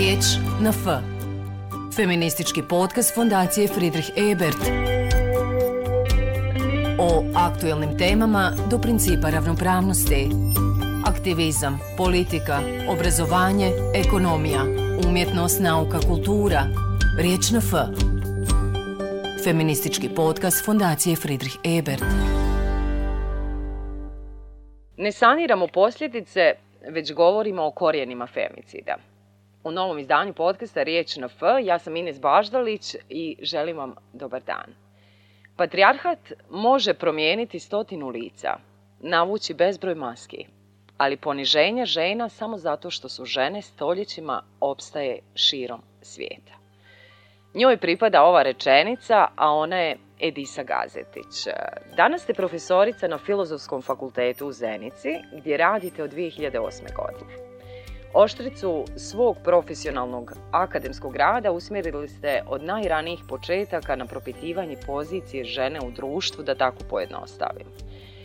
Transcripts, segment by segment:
Riječ na F. Feministički podcast Fondacije Friedrich Ebert. O aktuelnim temama do principa ravnopravnosti. Aktivizam, politika, obrazovanje, ekonomija, umjetnost, nauka, kultura. Riječ na F. Feministički podcast Fondacije Friedrich Ebert. Ne saniramo posljedice, već govorimo o korijenima femicida. U novom izdanju podcasta Riječ na F, ja sam Ines Baždalić i želim vam dobar dan. Patriarhat može promijeniti stotinu lica, navući bezbroj maski, ali poniženje žena samo zato što su žene stoljećima opstaje širom svijeta. Njoj pripada ova rečenica, a ona je Edisa Gazetić. Danas ste profesorica na Filozofskom fakultetu u Zenici, gdje radite od 2008. godine. Oštricu svog profesionalnog akademskog rada usmjerili ste od najranijih početaka na propitivanje pozicije žene u društvu, da tako pojednostavim.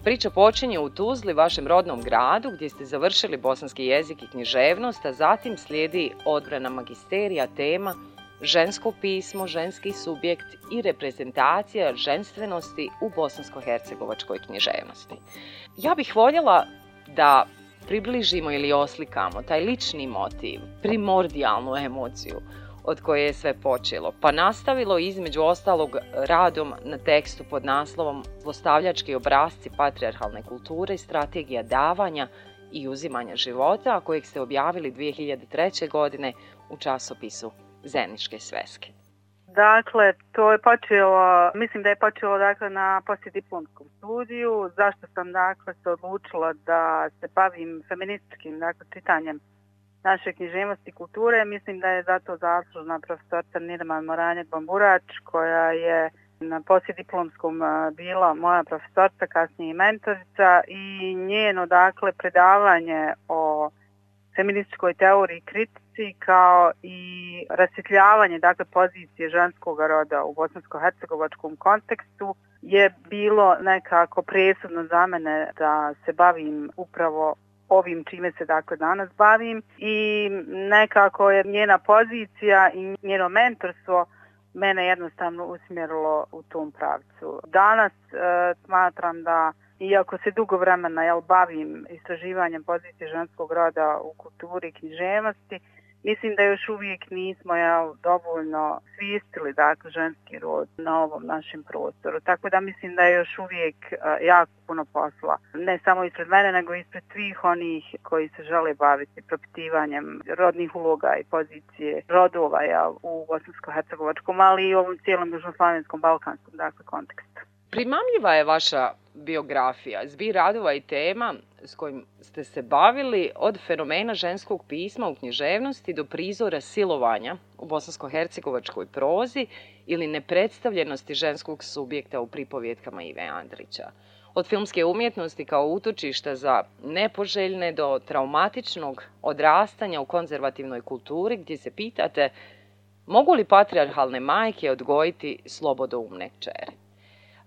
Priča počinje u Tuzli, vašem rodnom gradu, gdje ste završili bosanski jezik i književnost, a zatim slijedi odbrana magisterija tema žensko pismo, ženski subjekt i reprezentacija ženstvenosti u bosansko-hercegovačkoj književnosti. Ja bih voljela da približimo ili oslikamo taj lični motiv, primordijalnu emociju od koje je sve počelo, pa nastavilo između ostalog radom na tekstu pod naslovom Zlostavljački obrazci patriarhalne kulture i strategija davanja i uzimanja života, kojeg ste objavili 2003. godine u časopisu Zeničke sveske. Dakle, to je počelo, mislim da je počelo dakle, na poslijediplomskom studiju. Zašto sam dakle, se odlučila da se bavim feminističkim dakle, čitanjem naše književnosti i kulture? Mislim da je zato zaslužna profesorca Nirman Moranjak Bamburač, koja je na poslijediplomskom bila moja profesorca, kasnije i mentorica i njeno dakle, predavanje o feminističkoj teoriji kritici kao i rasvjetljavanje dakle, pozicije ženskog roda u bosansko-hercegovačkom kontekstu je bilo nekako presudno za mene da se bavim upravo ovim čime se dakle danas bavim i nekako je njena pozicija i njeno mentorstvo mene jednostavno usmjerilo u tom pravcu. Danas e, smatram da iako se dugo vremena jel, bavim istraživanjem pozicije ženskog roda u kulturi i književnosti, mislim da još uvijek nismo ja, dovoljno svistili dakle, ženski rod na ovom našem prostoru. Tako da mislim da je još uvijek uh, jako puno posla. Ne samo ispred mene, nego ispred svih onih koji se žele baviti propitivanjem rodnih uloga i pozicije rodova ja, u Bosansko-Hercegovačkom, ali i u ovom cijelom južnoslavenskom, balkanskom dakle, kontekstu. Primamljiva je vaša biografija, zbir radova i tema s kojim ste se bavili od fenomena ženskog pisma u književnosti do prizora silovanja u bosansko-hercegovačkoj prozi ili nepredstavljenosti ženskog subjekta u pripovjetkama Ive Andrića. Od filmske umjetnosti kao utočišta za nepoželjne do traumatičnog odrastanja u konzervativnoj kulturi gdje se pitate mogu li patriarhalne majke odgojiti slobodoumne čere.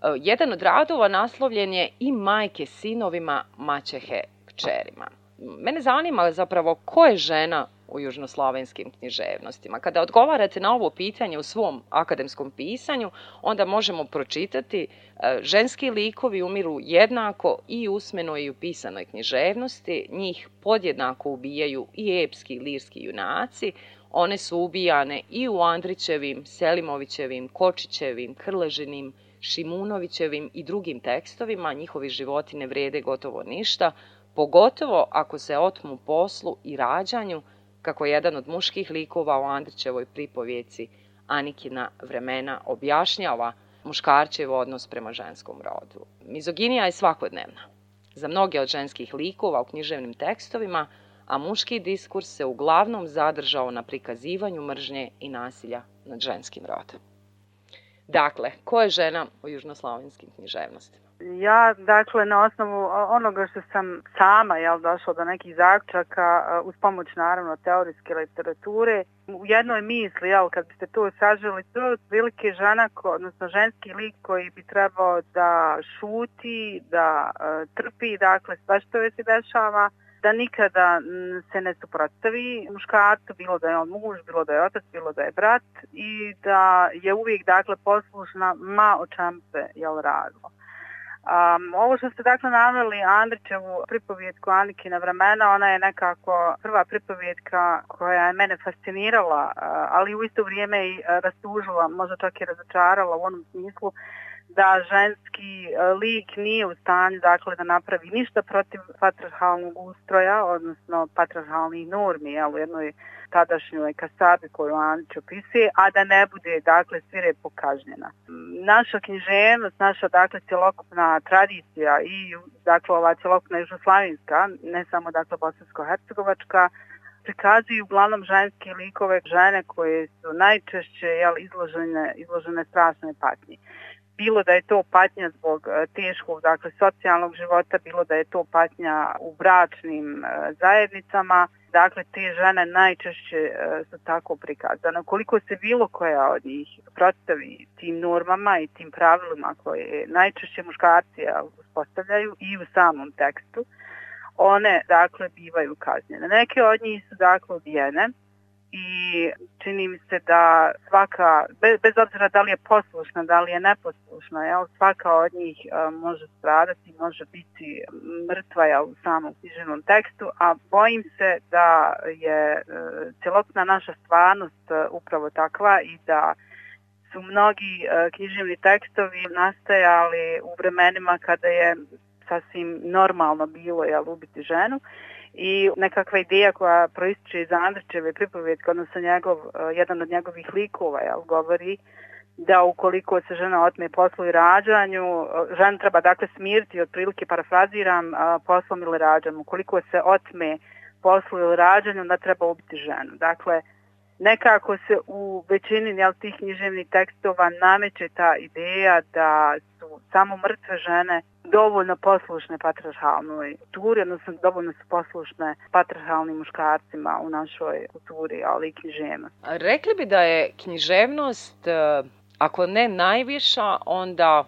Eh, jedan od radova naslovljen je i majke sinovima, maćehe kćerima. Mene zanima zapravo ko je žena u južnoslovenskim književnostima. Kada odgovarate na ovo pitanje u svom akademskom pisanju, onda možemo pročitati eh, ženski likovi umiru jednako i usmenoj i u pisanoj književnosti, njih podjednako ubijaju i epski i lirski junaci, one su ubijane i u Andrićevim, Selimovićevim, Kočićevim, Krležinim, Šimunovićevim i drugim tekstovima njihovi životi ne vrede gotovo ništa, pogotovo ako se otmu poslu i rađanju, kako jedan od muških likova u Andrićevoj pripovjeci Anikina vremena objašnjava muškarčev odnos prema ženskom rodu. Mizoginija je svakodnevna. Za mnoge od ženskih likova u književnim tekstovima, a muški diskurs se uglavnom zadržao na prikazivanju mržnje i nasilja nad ženskim rodom. Dakle, ko je žena u južnoslovenskim književnostima? Ja, dakle, na osnovu onoga što sam sama jel, došla do nekih zaključaka, e, uz pomoć, naravno, teorijske literature, u jednoj misli, jel, kad biste to saželi, to je velike žena, odnosno ženski lik koji bi trebao da šuti, da e, trpi, dakle, sve što je se dešava, da nikada se ne suprotstavi muškarcu, bilo da je on muž, bilo da je otac, bilo da je brat i da je uvijek dakle poslušna ma o čem se jel radilo. Um, ovo što ste dakle naveli Andrićevu pripovjetku Anikina vremena, ona je nekako prva pripovjetka koja je mene fascinirala, ali u isto vrijeme i e, rastužila, možda čak i razočarala u onom smislu da ženski e, lik nije u stanju dakle, da napravi ništa protiv patriarhalnog ustroja, odnosno patriarhalnih normi, jel, u jednoj tadašnjoj kasabi koju Anić opisuje, a da ne bude dakle svire pokažnjena. Naša književnost, naša dakle cjelokupna tradicija i dakle ova cjelokupna južnoslavinska, ne samo dakle bosansko-hercegovačka, prikazuju uglavnom ženske likove, žene koje su najčešće jel, izložene, izložene strašnoj patnji bilo da je to patnja zbog e, teškog dakle, socijalnog života, bilo da je to patnja u bračnim e, zajednicama, Dakle, te žene najčešće e, su tako prikazane. Koliko se bilo koja od njih prostavi tim normama i tim pravilima koje najčešće muškarci uspostavljaju i u samom tekstu, one, dakle, bivaju kaznjene. Neke od njih su, dakle, ubijene, i čini mi se da svaka, bez, bez obzira da li je poslušna, da li je neposlušna, jel, svaka od njih a, može stradati, može biti mrtva jel, u samom knjiženom tekstu, a bojim se da je e, celokna naša stvarnost a, upravo takva i da su mnogi a, književni tekstovi nastajali u vremenima kada je sasvim normalno bilo jel, ubiti ženu i nekakva ideja koja proističe iz Andrićeve pripovjetke, odnosno njegov, e, jedan od njegovih likova, jel, govori da ukoliko se žena otme poslu i rađanju, e, žena treba dakle smirti, otprilike parafraziram, e, poslom ili rađanju. Ukoliko se otme poslu ili rađanju, onda treba ubiti ženu. Dakle, nekako se u većini jel, tih književnih tekstova nameće ta ideja da su samo mrtve žene dovoljno poslušne patriarhalnoj kulturi, odnosno dovoljno su poslušne patriarhalnim muškarcima u našoj kulturi, ali i književnost. Rekli bi da je književnost, e, ako ne najviša, onda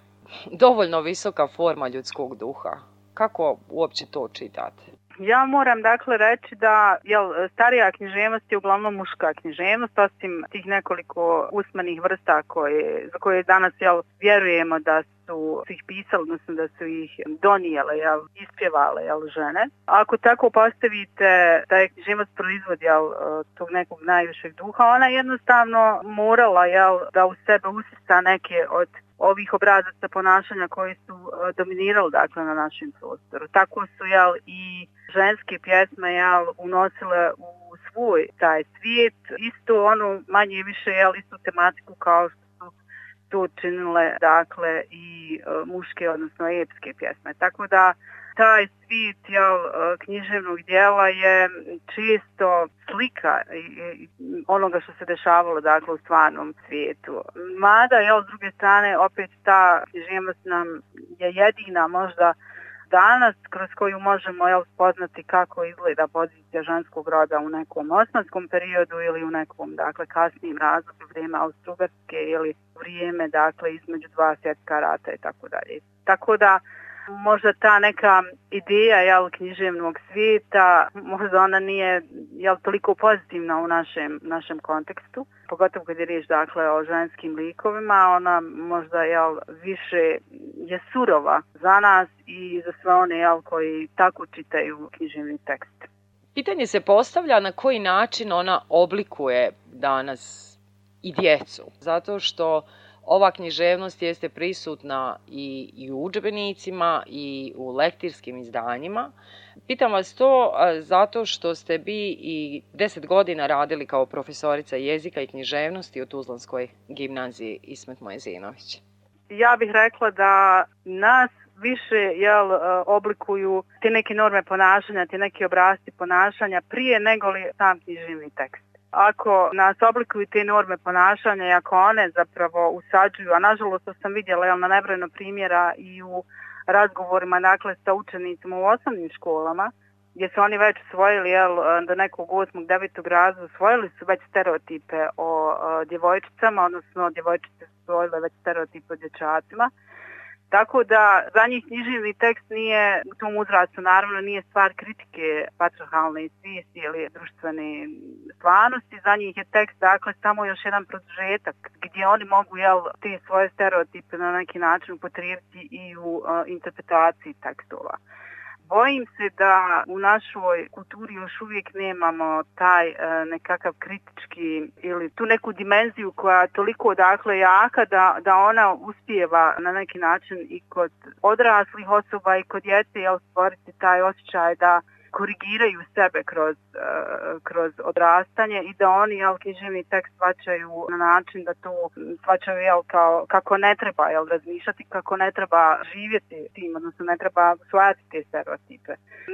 dovoljno visoka forma ljudskog duha. Kako uopće to čitate? Ja moram dakle reći da jel, starija književnost je uglavnom muška književnost, osim tih nekoliko usmanih vrsta koje, za koje danas jel, vjerujemo da su ih pisali, odnosno da su ih donijele, jel, ispjevale jel, žene. Ako tako postavite taj život proizvod jel, e, tog nekog najvišeg duha, ona jednostavno morala jel, da u sebe usista neke od ovih obrazaca ponašanja koji su e, dominirali dakle, na našem prostoru. Tako su jel, i ženske pjesme jel, unosile u svoj taj svijet, isto ono manje više jel, istu tematiku kao što to činile dakle, i e, muške, odnosno epske pjesme. Tako da taj svijet jel, e, književnog dijela je čisto slika onoga što se dešavalo dakle, u stvarnom svijetu. Mada, jel, s druge strane, opet ta književnost nam je jedina možda danas kroz koju možemo jel, spoznati kako izgleda pozicija ženskog roda u nekom osmanskom periodu ili u nekom dakle, kasnijim razlogu vrijeme Austrugarske ili vrijeme dakle, između dva svjetska rata i tako dalje. Tako da možda ta neka ideja jel, književnog svijeta, možda ona nije jel, toliko pozitivna u našem, našem kontekstu, pogotovo kad je riječ dakle, o ženskim likovima, ona možda jel, više je surova za nas i za sve one jel, koji tako čitaju književni tekst. Pitanje se postavlja na koji način ona oblikuje danas i djecu. Zato što ova književnost jeste prisutna i, i u udžbenicima i u lektirskim izdanjima. Pitam vas to zato što ste bi i deset godina radili kao profesorica jezika i književnosti u Tuzlanskoj gimnaziji Ismet Mojezinović. Ja bih rekla da nas više jel, e, oblikuju te neke norme ponašanja, te neke obrasti ponašanja prije nego li sam književni tekst. Ako nas oblikuju te norme ponašanja i ako one zapravo usađuju, a nažalost to sam vidjela jel, na nebrojno primjera i u razgovorima dakle, sa učenicima u osnovnim školama, gdje su oni već usvojili jel, e, do nekog 8. 9. razloga, usvojili su već stereotipe o, o djevojčicama, odnosno djevojčice su usvojile već stereotipe o dječacima, Tako da za njih književni tekst nije u tom uzrastu, naravno nije stvar kritike patriarhalne svijesti ili društvene stvarnosti, za njih je tekst dakle samo još jedan produžetak gdje oni mogu jel, te svoje stereotipe na neki način upotrijebiti i u uh, interpretaciji tekstova. Bojim se da u našoj kulturi još uvijek nemamo taj e, nekakav kritički ili tu neku dimenziju koja je toliko odakle jaka da, da ona uspijeva na neki način i kod odraslih osoba i kod djece jel, stvoriti taj osjećaj da korigiraju sebe kroz, uh, kroz odrastanje i da oni jel, književni tekst svačaju na način da to svačaju jel, kao, kako ne treba jel, razmišljati, kako ne treba živjeti tim, odnosno ne treba usvajati te stereotipe.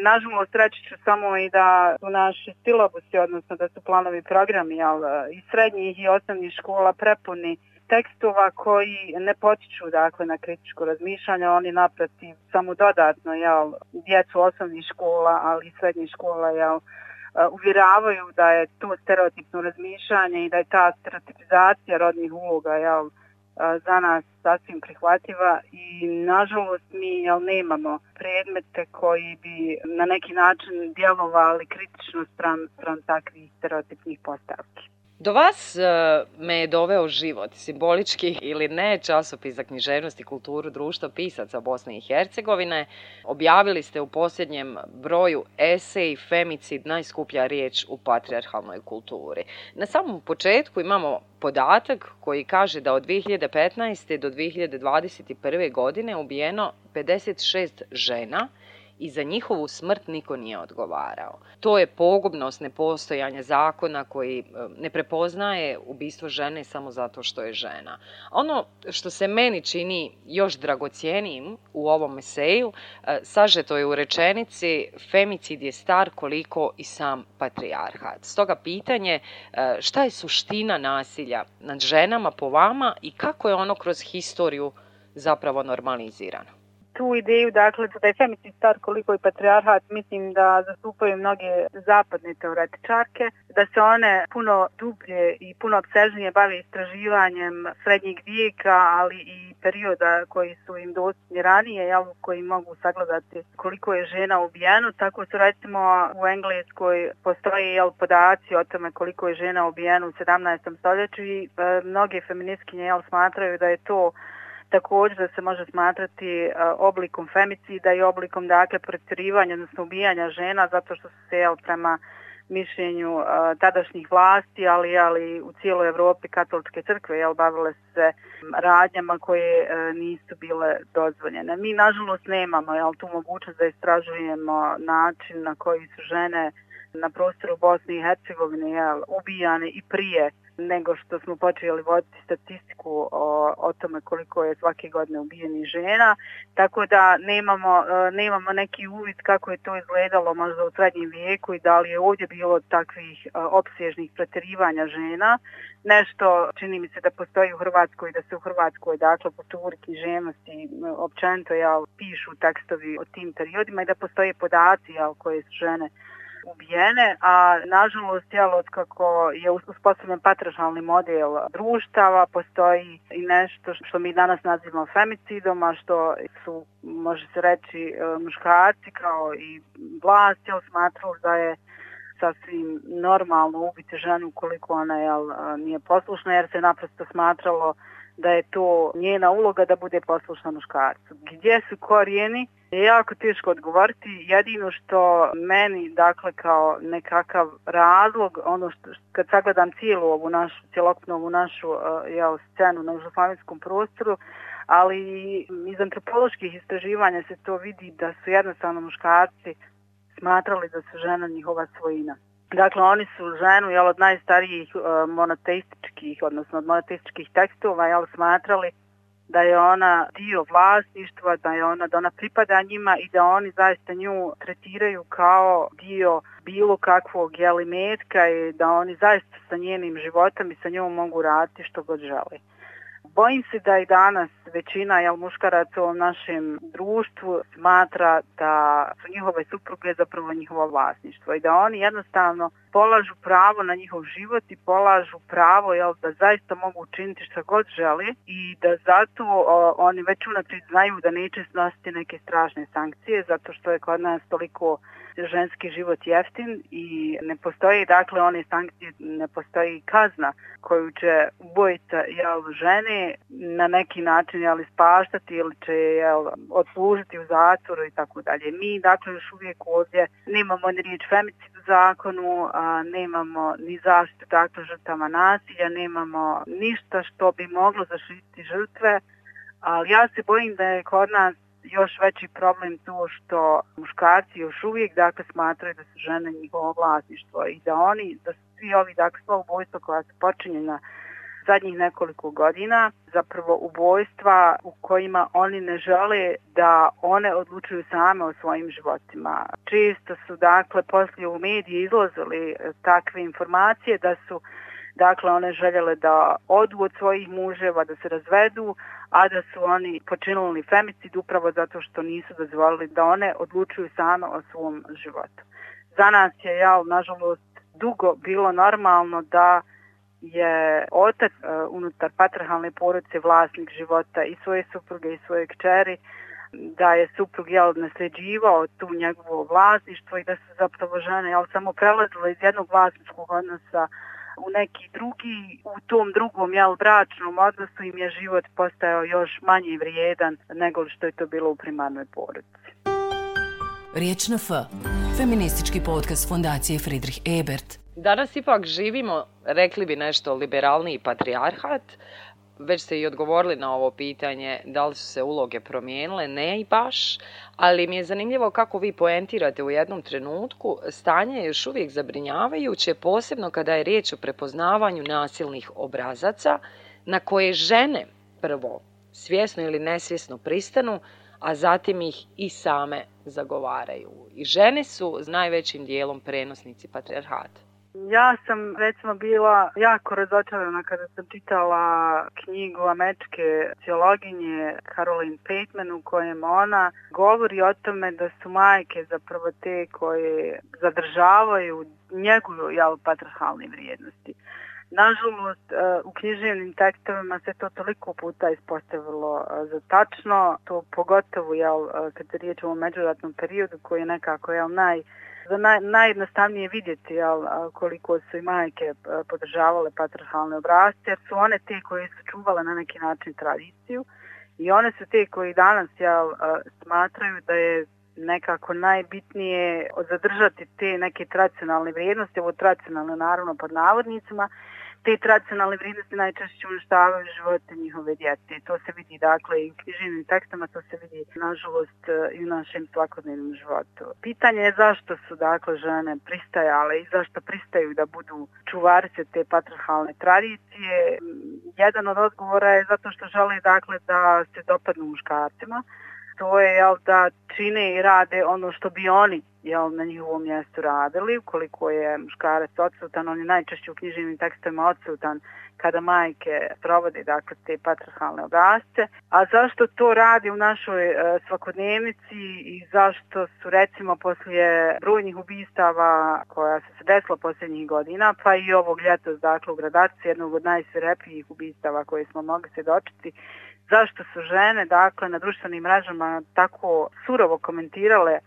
Nažalost, reći ću samo i da su naši stilobusi, odnosno da su planovi programi jel, i srednjih i osnovnih škola prepuni tekstova koji ne potiču dakle na kritičko razmišljanje, oni naprotiv samo dodatno jel, djecu osnovnih škola, ali i srednjih škola jel, uh, uvjeravaju da je to stereotipno razmišljanje i da je ta stereotipizacija rodnih uloga jel, uh, za nas sasvim prihvatljiva i nažalost mi jel, nemamo predmete koji bi na neki način djelovali kritično sprem, sprem takvih stereotipnih postavki. Do vas uh, me je doveo život, simbolički ili ne, časopis za književnost i kulturu društva pisaca Bosne i Hercegovine. Objavili ste u posljednjem broju esej Femicid, najskuplja riječ u patriarhalnoj kulturi. Na samom početku imamo podatak koji kaže da od 2015. do 2021. godine ubijeno 56 žena, i za njihovu smrt niko nije odgovarao. To je pogubnost nepostojanja zakona koji e, ne prepoznaje ubistvo žene samo zato što je žena. Ono što se meni čini još dragocijenijim u ovom eseju, e, sažeto je u rečenici femicid je star koliko i sam patrijarhat. Stoga pitanje e, šta je suština nasilja nad ženama po vama i kako je ono kroz historiju zapravo normalizirano? Tu ideju, dakle, da je femicid star koliko je patriarhat, mislim da zastupaju mnoge zapadne teoretičarke, da se one puno dublje i puno obsežnije bave istraživanjem srednjeg vijeka, ali i perioda koji su im dostupni ranije, jel, koji mogu sagledati koliko je žena ubijeno. Tako su recimo u Engleskoj postoje jel, podaci o tome koliko je žena ubijeno u 17. stoljeću i e, mnoge feministkinje jel, smatraju da je to također da se može smatrati e, oblikom femicida i oblikom dakle pretjerivanja, odnosno ubijanja žena zato što su se jel, prema mišljenju e, tadašnjih vlasti, ali ali u cijeloj Evropi katoličke crkve jel, bavile se radnjama koje e, nisu bile dozvoljene. Mi nažalost nemamo jel, tu mogućnost da istražujemo način na koji su žene na prostoru Bosne i Hercegovine jel, ubijane i prije nego što smo počeli voditi statistiku o, o tome koliko je svake godine ubijeni žena, tako da nemamo, e, nemamo neki uvid kako je to izgledalo možda u srednjem vijeku i da li je ovdje bilo takvih opsježnih opsežnih preterivanja žena. Nešto čini mi se da postoji u Hrvatskoj, da se u Hrvatskoj, dakle, po turki, ženosti, e, općenito ja, pišu tekstovi o tim periodima i da postoje podaci ja, koje su žene ubijene, a nažalost, jel, od kako je uspostavljen patražalni model društava, postoji i nešto što mi danas nazivamo femicidom, a što su, može se reći, e, muškarci kao i vlast, jel, smatrali da je sasvim normalno ubiti ženu koliko ona jel, e, nije poslušna, jer se naprosto smatralo da je to njena uloga da bude poslušna muškarcu. Gdje su korijeni? Je jako teško odgovoriti. Jedino što meni, dakle, kao nekakav razlog, ono što, kad sagledam cijelu ovu našu, cijelokupnu ovu našu uh, jel, scenu na užofaminskom prostoru, ali iz antropoloških istraživanja se to vidi da su jednostavno muškarci smatrali da su žena njihova svojina. Dakle, oni su ženu jel, od najstarijih uh, monoteističkih, odnosno od monoteističkih tekstova jel, smatrali da je ona dio vlasništva, da je ona da ona pripada njima i da oni zaista nju tretiraju kao dio bilo kakvog jelimetka i da oni zaista sa njenim životom i sa njom mogu raditi što god žele. Bojim se da i danas većina jel, muškaraca u našem društvu smatra da su njihove supruge zapravo njihovo vlasništvo i da oni jednostavno polažu pravo na njihov život i polažu pravo jel, da zaista mogu učiniti što god želi i da zato o, oni već unaprijed znaju da neće snositi neke strašne sankcije zato što je kod nas toliko ženski život jeftin i ne postoji dakle one sankcije, ne postoji kazna koju će ubojica jel, žene na neki način jel, ispaštati ili će jel, odslužiti u zatvoru i tako dalje. Mi dakle još uvijek ovdje nemamo ni riječ femicid u zakonu, a, nemamo ni zaštitu dakle žrtama nasilja, nemamo ništa što bi moglo zaštiti žrtve, ali ja se bojim da je kod nas još veći problem to što muškarci još uvijek dakle smatraju da su žene njihovo vlasništvo i da oni, da su svi ovi dakle sva ubojstva koja su počinjena zadnjih nekoliko godina, zapravo ubojstva u kojima oni ne žele da one odlučuju same o svojim životima. Često su dakle poslije u mediji izlazili eh, takve informacije da su Dakle, one željele da odu od svojih muževa, da se razvedu, a da su oni počinili femicid upravo zato što nisu dozvolili da one odlučuju same o svom životu. Za nas je, ja, nažalost, dugo bilo normalno da je otac uh, unutar patrihalne porodice vlasnik života i svoje supruge i svoje kćeri, da je suprug jel, nasljeđivao tu njegovo vlasništvo i da su zapravo žene jel, samo prelazile iz jednog vlasničkog odnosa u neki drugi, u tom drugom jel, bračnom odnosu im je život postajao još manje vrijedan nego što je to bilo u primarnoj porodici. Riječ na F. Feministički podcast Fondacije Friedrich Ebert. Danas ipak živimo, rekli bi nešto, liberalniji patrijarhat, već ste i odgovorili na ovo pitanje da li su se uloge promijenile, ne i baš, ali mi je zanimljivo kako vi poentirate u jednom trenutku, stanje je još uvijek zabrinjavajuće, posebno kada je riječ o prepoznavanju nasilnih obrazaca na koje žene prvo svjesno ili nesvjesno pristanu, a zatim ih i same zagovaraju. I žene su najvećim dijelom prenosnici patriarhata. Ja sam recimo bila jako razočarana kada sam čitala knjigu američke ciologinje Caroline Pateman u kojem ona govori o tome da su majke zapravo te koje zadržavaju njeguju jel, patriarhalne vrijednosti. Nažalost, e, u književnim tekstovima se to toliko puta ispostavilo e, za tačno, to pogotovo jel, e, kad se riječ o međuratnom periodu koji je nekako jel, naj, za naj, najjednostavnije vidjeti jel, koliko su i majke podržavale patriarhalne obrazce, jer su one te koje su čuvale na neki način tradiciju i one su te koji danas jel, smatraju da je nekako najbitnije zadržati te neke tradicionalne vrijednosti, ovo tradicionalne naravno pod navodnicima, te tradicionalne vrijednosti najčešće uništavaju živote njihove djece. To se vidi dakle i u knjižnim tekstama, to se vidi nažalost e, i u našem svakodnevnom životu. Pitanje je zašto su dakle žene pristajale i zašto pristaju da budu čuvarice te patriarhalne tradicije. Jedan od odgovora je zato što žele dakle da se dopadnu muškarcima to je jel, da čine i rade ono što bi oni jel, na njihovom mjestu radili. Ukoliko je muškarac odsutan, on je najčešće u knjižnim tekstovima odsutan kada majke provode dakle, te patrihalne obrazce. A zašto to radi u našoj e, svakodnevnici i zašto su recimo poslije brojnih ubistava koja su se desila posljednjih godina, pa i ovog ljeta dakle, u gradaciji jednog od najsvirepijih ubistava koje smo mogli se dočiti, zašto su žene dakle na društvenim mrežama tako surovo komentirale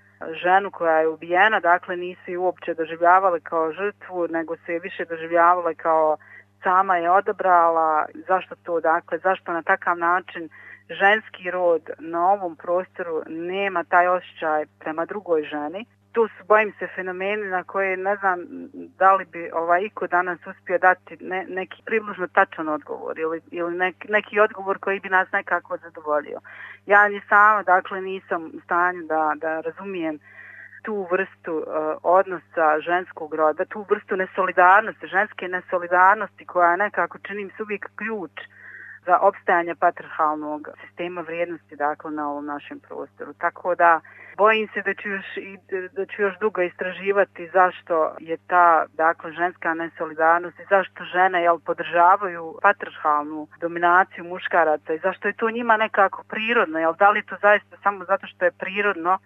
ženu koja je ubijena, dakle nisu je uopće doživljavale kao žrtvu, nego se je više doživljavale kao sama je odabrala, zašto to, dakle, zašto na takav način ženski rod na ovom prostoru nema taj osjećaj prema drugoj ženi? Tu su, bojim se, fenomeni na koje ne znam da li bi ovaj iko danas uspio dati ne, neki približno tačan odgovor ili, ili neki, neki odgovor koji bi nas nekako zadovoljio. Ja ni sama, dakle, nisam u stanju da, da razumijem tu vrstu uh, odnosa ženskog roda, tu vrstu nesolidarnosti, ženske nesolidarnosti koja nekako čini mi se uvijek ključ za opstajanje patrihalnog sistema vrijednosti dakle, na ovom našem prostoru. Tako da bojim se da ću još, da ću još dugo istraživati zašto je ta dakle, ženska nesolidarnost i zašto žene jel, podržavaju patrihalnu dominaciju muškaraca i zašto je to njima nekako prirodno. Jel, da li to zaista samo zato što je prirodno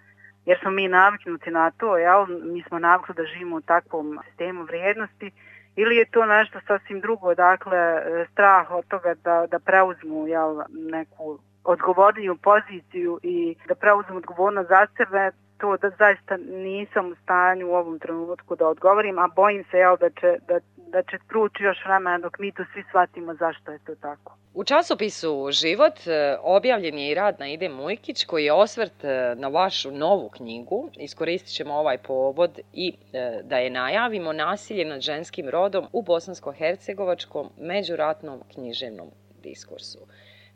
jer smo mi naviknuti na to, jel? mi smo navikli da živimo u takvom sistemu vrijednosti, ili je to nešto sasvim drugo, dakle, e, strah od toga da, da preuzmu jel, neku odgovorniju poziciju i da preuzmu odgovornost za sebe, to da zaista nisam u stanju u ovom trenutku da odgovorim, a bojim se jel, da će, da, da će prući još vremena dok mi to svi shvatimo zašto je to tako. U časopisu Život e, objavljen je i rad na Ide Mujkić koji je osvrt e, na vašu novu knjigu. Iskoristit ćemo ovaj povod i e, da je najavimo nasilje nad ženskim rodom u bosansko-hercegovačkom međuratnom književnom diskursu.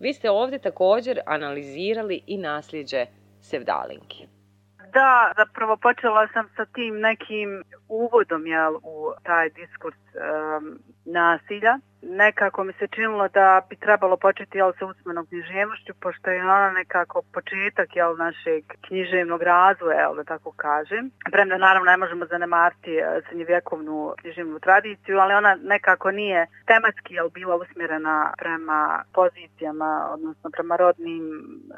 Vi ste ovdje također analizirali i nasljeđe Sevdalinke. Da, zapravo počela sam sa tim nekim uvodom jel, u taj diskurs um, nasilja nekako mi se činilo da bi trebalo početi jel, sa usmenom književnošću, pošto je ona nekako početak jel, našeg književnog razvoja, jel, da tako kažem. Premda naravno ne možemo zanemariti e, srednjevjekovnu književnu tradiciju, ali ona nekako nije tematski jel, bila usmjerena prema pozicijama, odnosno prema rodnim e,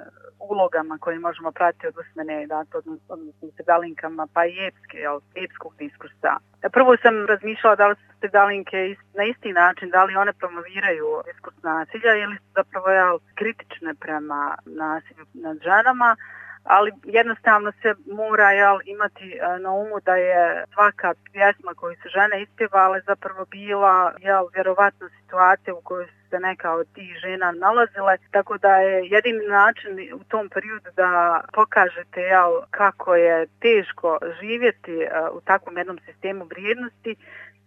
ulogama koje možemo pratiti od usmene, dakle, odnosno, odnosno se dalinkama, pa i epske, jel, epskog diskursa. Prvo sam razmišljala da li te dalinke na isti način, da li one promoviraju diskurs nasilja ili su zapravo jel, kritične prema nasilju nad ženama, ali jednostavno se mora jel, imati e, na umu da je svaka pjesma koju su žene ispjevale zapravo bila jel, vjerovatno situacija u kojoj su se neka od tih žena nalazile, tako da je jedini način u tom periodu da pokažete jel, kako je teško živjeti e, u takvom jednom sistemu vrijednosti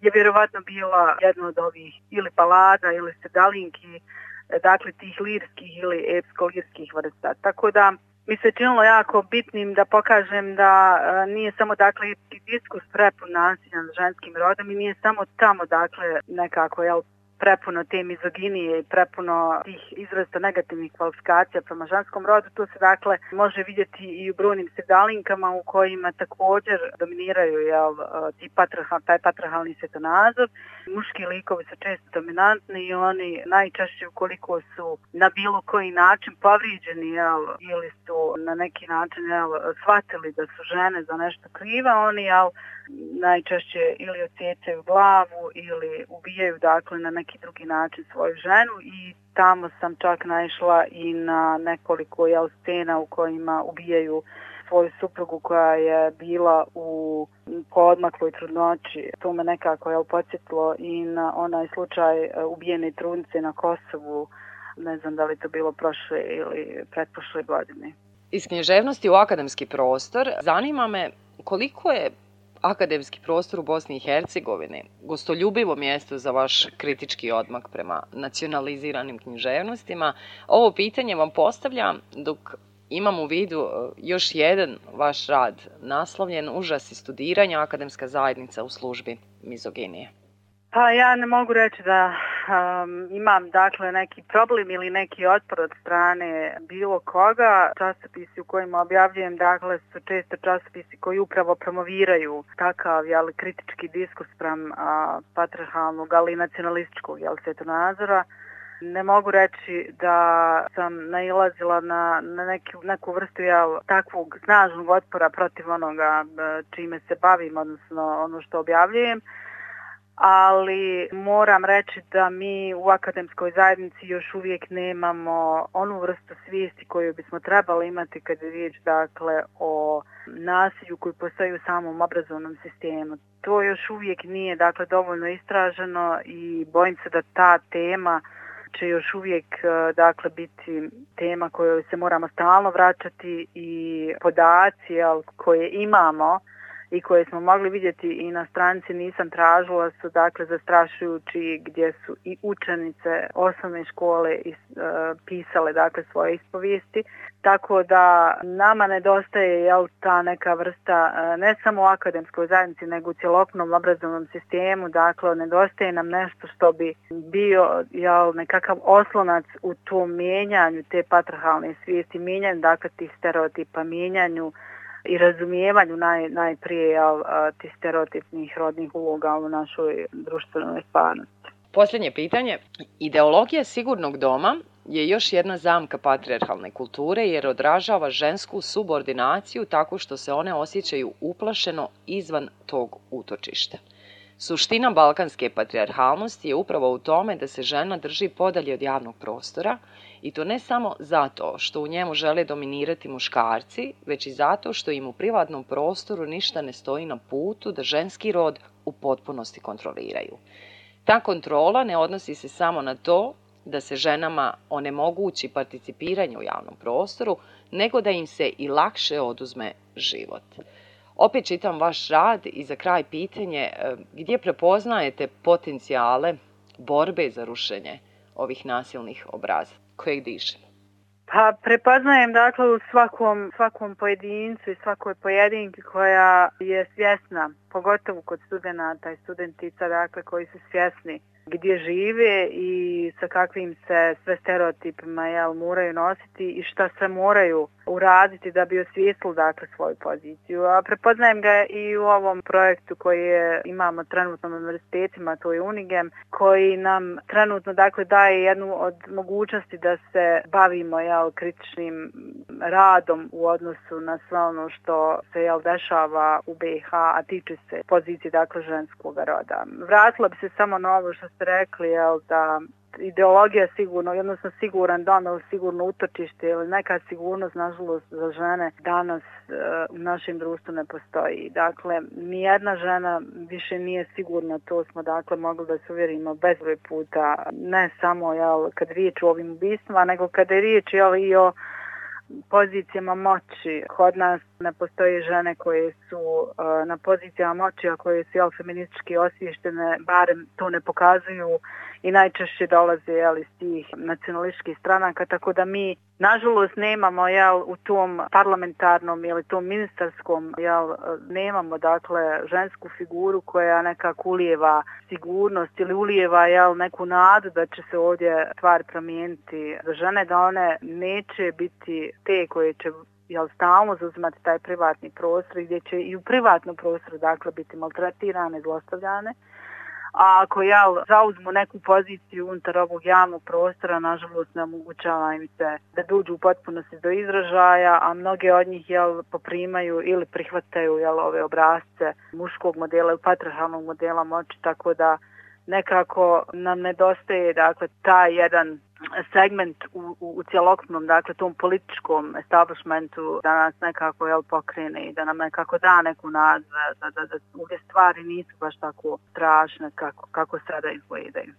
je vjerovatno bila jedna od ovih ili palada ili sedalinki, e, dakle tih lirskih ili epsko-lirskih vrsta. Tako da mi se činilo jako bitnim da pokažem da a, nije samo dakle diskus prepun nasilja na ženskim rodom i nije samo tamo dakle nekako jel, prepuno te mizoginije i prepuno tih izrazito negativnih kvalifikacija prema ženskom rodu. To se dakle može vidjeti i u brojnim sedalinkama u kojima također dominiraju jel, e, ti patrahal, taj patrahalni svetonazor. Muški likovi su često dominantni i oni najčešće ukoliko su na bilo koji način povriđeni jel, ili su na neki način jel, shvatili da su žene za nešto kriva, oni jel, najčešće ili odsjecaju glavu ili ubijaju dakle na neki drugi način svoju ženu i tamo sam čak naišla i na nekoliko jel, scena u kojima ubijaju svoju suprugu koja je bila u poodmakloj trudnoći. To me nekako je podsjetilo i na onaj slučaj e, ubijene trudnice na Kosovu. Ne znam da li to bilo prošle ili pretpošle godine. Iz knježevnosti u akademski prostor zanima me koliko je akademski prostor u Bosni i Hercegovini, gostoljubivo mjesto za vaš kritički odmak prema nacionaliziranim književnostima. Ovo pitanje vam postavljam dok imam u vidu e, još jedan vaš rad naslovljen užas i studiranja akademska zajednica u službi mizoginije. Pa ja ne mogu reći da um, imam dakle neki problem ili neki otpor od strane bilo koga. Časopisi u kojima objavljujem dakle su često časopisi koji upravo promoviraju takav jel, kritički diskurs sprem uh, ali i nacionalističkog jel, svetonazora. Ne mogu reći da sam nailazila na, na neki, neku vrstu jel, takvog snažnog otpora protiv onoga e, čime se bavim, odnosno ono što objavljujem ali moram reći da mi u akademskoj zajednici još uvijek nemamo onu vrstu svijesti koju bismo trebali imati kad je riječ dakle, o nasilju koji postoji u samom obrazovnom sistemu. To još uvijek nije dakle, dovoljno istraženo i bojim se da ta tema će još uvijek e, dakle, biti tema koju se moramo stalno vraćati i podaci jel, koje imamo i koje smo mogli vidjeti i na stranici nisam tražila su dakle zastrašujući gdje su i učenice osnovne škole is, e, pisale dakle svoje ispovijesti. Tako da nama nedostaje jel, ta neka vrsta e, ne samo u akademskoj zajednici nego u cjelokupnom obrazovnom sistemu. Dakle nedostaje nam nešto što bi bio jel, nekakav oslonac u tom mijenjanju te patrihalne svijesti mijenjanju dakle tih stereotipa mijenjanju i razumijevanju naj, najprije jel, tih stereotipnih rodnih uloga u našoj društvenoj stvarnosti. Posljednje pitanje. Ideologija sigurnog doma je još jedna zamka patriarhalne kulture jer odražava žensku subordinaciju tako što se one osjećaju uplašeno izvan tog utočišta. Suština balkanske patriarhalnosti je upravo u tome da se žena drži podalje od javnog prostora i to ne samo zato što u njemu žele dominirati muškarci, već i zato što im u privatnom prostoru ništa ne stoji na putu da ženski rod u potpunosti kontroliraju. Ta kontrola ne odnosi se samo na to da se ženama onemogući participiranje u javnom prostoru, nego da im se i lakše oduzme život. Opet čitam vaš rad i za kraj pitanje e, gdje prepoznajete potencijale borbe za rušenje ovih nasilnih obrazaca? Kojeg dišemo? Pa prepoznajem dakle u svakom, svakom pojedincu i svakoj pojedinki koja je svjesna, pogotovo kod studenta i studentica dakle koji su svjesni gdje žive i sa kakvim se sve stereotipima jel, moraju nositi i šta se moraju uraditi da bi osvijestili dakle, svoju poziciju. A prepoznajem ga i u ovom projektu koji je, imamo trenutno na univerzitetima, to je Unigem, koji nam trenutno dakle, daje jednu od mogućnosti da se bavimo jel, kritičnim radom u odnosu na sve ono što se jel, dešava u BiH, a tiče se pozicije dakle, ženskog roda. Vratila bi se samo na ovo što ste rekli, jel, da ideologija sigurno, odnosno siguran dom ili sigurno utočište ili neka sigurnost, nažalost, za žene danas e, u našem društvu ne postoji. Dakle, nijedna žena više nije sigurna, to smo dakle mogli da se uvjerimo bezbroj puta, ne samo jel, kad riječ o ovim ubistvima, nego kada je riječ jel, i o pozicijama moći. Kod nas ne postoje žene koje su uh, na pozicijama moći, a koje su jel, feministički osvještene, barem to ne pokazuju i najčešće dolaze jel, iz tih nacionalističkih stranaka, tako da mi nažalost nemamo jel, u tom parlamentarnom ili tom ministarskom jel, nemamo dakle žensku figuru koja nekako ulijeva sigurnost ili ulijeva jel, neku nadu da će se ovdje stvar promijeniti za žene, da one neće biti te koje će jel, stalno zauzimati taj privatni prostor gdje će i u privatnom prostoru dakle biti maltretirane, zlostavljane a ako ja zauzmu neku poziciju unutar ovog javnog prostora, nažalost ne omogućava im se da dođu u potpunosti do izražaja, a mnoge od njih jel, poprimaju ili prihvataju jel, ove obrazce muškog modela ili patrihalnog modela moći, tako da nekako nam nedostaje dakle, taj jedan segment u, u, u cjelokupnom, dakle, tom političkom establishmentu da nas nekako jel, pokrene i da nam nekako da neku nadu da, da, da ove stvari nisu baš tako strašne kako, kako sada izgledaju.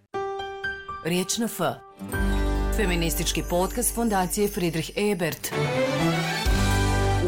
Riječ na F. Feministički podcast Fondacije Friedrich Ebert.